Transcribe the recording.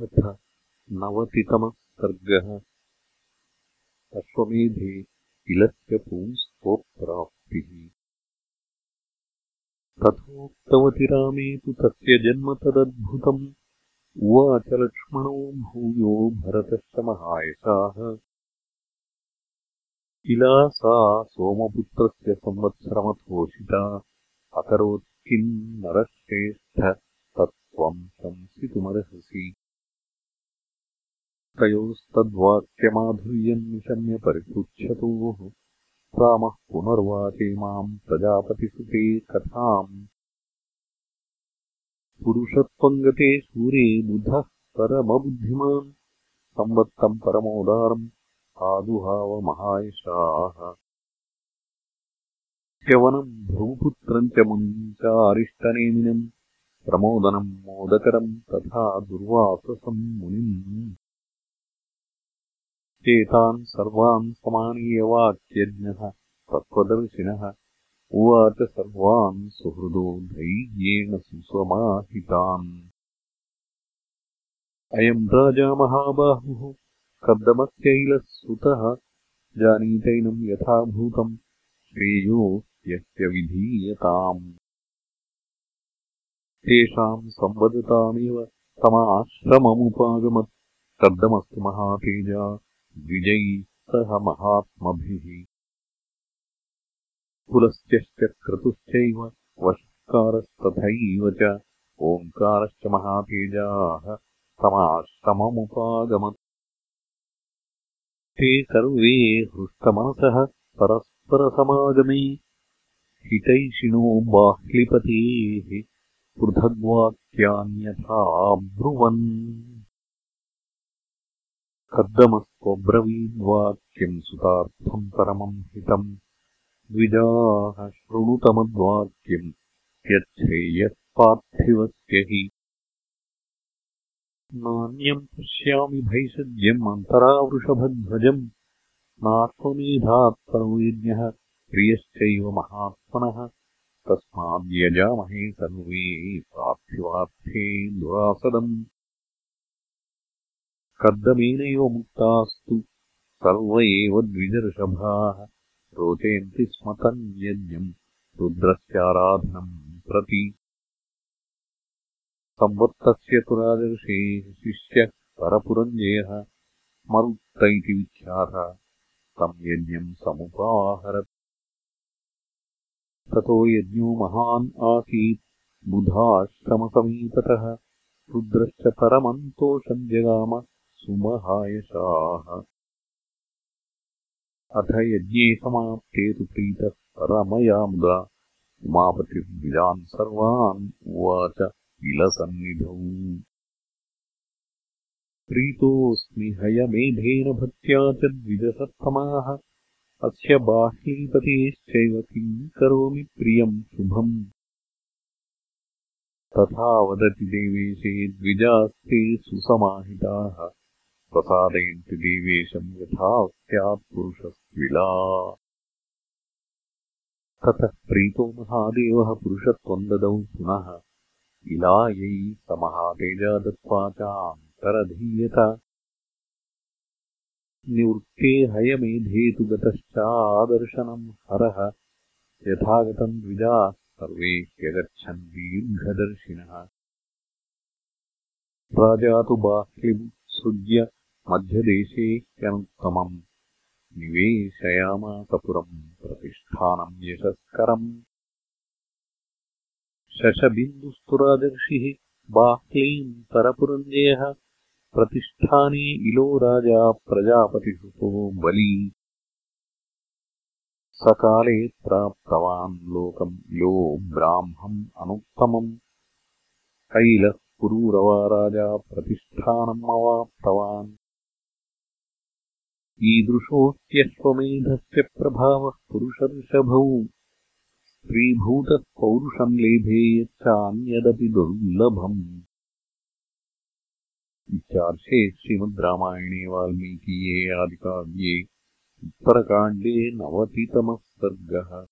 नवतितमः सर्गः अश्वमेधे इलस्य पुंस्त्वप्राप्तिः तथोक्तवति रामे तु तस्य जन्म तदद्भुतम्। उवाच लक्ष्मणो भूयो भरतश्च महायशाः। इला सा सोमपुत्रस्य संवत्सरमथोषिता। अकरोत्किम् नरश्रेष्ठ तत्त्वम् तयोस्तद्वाक्यमाधुर्यम् निशम्य परिपृच्छतोः रामः पुनर्वाचे माम् प्रजापतिसुते कथाम्। पुरुषत्वम् गते शूरे बुधः परमबुद्धिमान्। संवत्तम् परमोदारम् आदुहावमहायशाः ह्यवनम् भ्रूपुत्रम् च मुनिम् चारिष्टनेमिनम् प्रमोदनम् मोदकरम् तथा दुर्वाससम् मुनिम् एतान् सर्वान् समानीयवाक्यज्ञः तत्त्वदर्शिनः। उवाच सर्वान् सुहृदो धैर्येण सुसमाहितान्। अयम् राजा महाबाहुः कर्दमस्यैलः सुतः जानीतैनम् यथाभूतम् श्रेयो यस्य विधीयताम्। तेषाम् संवदतामेव समाश्रममुपागमत् कर्दमस्तु महातेजा द्विजैः सह महात्मभिः पुलस्त्यश्च क्रतुश्चैव वषत्कारस्तथैव च ओङ्कारश्च महातेजाः समाश्रममुपागमत् ते सर्वे हृष्टमनसः परस्परसमागमे। हितैषिणो बाह्लिपतेः पृथग्वाक्यान्यथा ब्रुवन् कर्दमस्त्वब्रवीद्वाक्यम् सुतार्थम् परमम् हितम्। द्विजाः शृणुतमद्वाक्यम् यच्छ्रेयःपार्थिवस्य हि। नान्यम् पश्यामि भैषज्यम् अन्तरावृषभध्वजम्। परो प्रियश्चैव महात्मनः। तस्माद्यजामहे सर्वे पार्थिवार्थे दुरासदम् कर्दमेनैव मुक्तास्तु। सर्व एव द्विजर्षभाः। रोचयन्ति स्म तम् यज्ञम् रुद्रस्याराधनम् प्रति। संवत्तस्य तु राजर्षेः शिष्यः परपुरञ्जयः मरुत्त इति विख्यातः। तम् यज्ञम् समुपाहरत्। ततो यज्ञो महान् आसीत्। बुधाश्रमसमीपतः। रुद्रश्च परमन्तोषम् जगाम सुमहायशाः। अथ यज्ञे समाप्ते तु प्रीतः परमया मुदा। उमापतिर्विजान् सर्वान् उवाच विलसन्निधौ। प्रीतोऽस्मि हयमेधेन भक्त्या च द्विजसत्तमाः। अस्य बाह्लीपतेश्चैव किम् करोमि प्रियम् शुभम्। तथा वदति देवेशे द्विजास्ते सुसमाहिताः प्रसादयन्ति देवेशम् यथा स्यात्पुरुषस्विला। ततः प्रीतो महादेवः पुरुषत्वम् ददौ पुनः इलायै स महातेजा दत्त्वा चान्तरधीयत निवृत्ते हयमेधेतु गतश्चादर्शनम् हरः यथागतम् द्विजाः सर्वे ह्यगच्छन् दीर्घदर्शिनः। राजा तु बाह्लिमुत्सृज्य मध्यदेशे ह्यनुत्तमम् निवेशयामासपुरम् प्रतिष्ठानम् यशस्करम् शशबिन्दुस्तु राजर्षिः बाह्लीम् परपुरञ्जयः प्रतिष्ठाने इलो राजा प्रजापतिसुतो बली सकाले प्राप्तवान् लोकम् इलो ब्राह्मम् अनुत्तमम् कैलः पुरूरवा राजा प्रतिष्ठानम् अवाप्तवान् ईदृशोऽत्यश्वमेधस्य प्रभावः पुरुषर्षभौ स्त्रीभूतः पौरुषम् लेभे यच्चान्यदपि दुर्लभम्। इत्यार्षे श्रीमद् रामायणे वाल्मीकीये आदिकाव्ये उत्तरकाण्डे नवतितमः सर्गः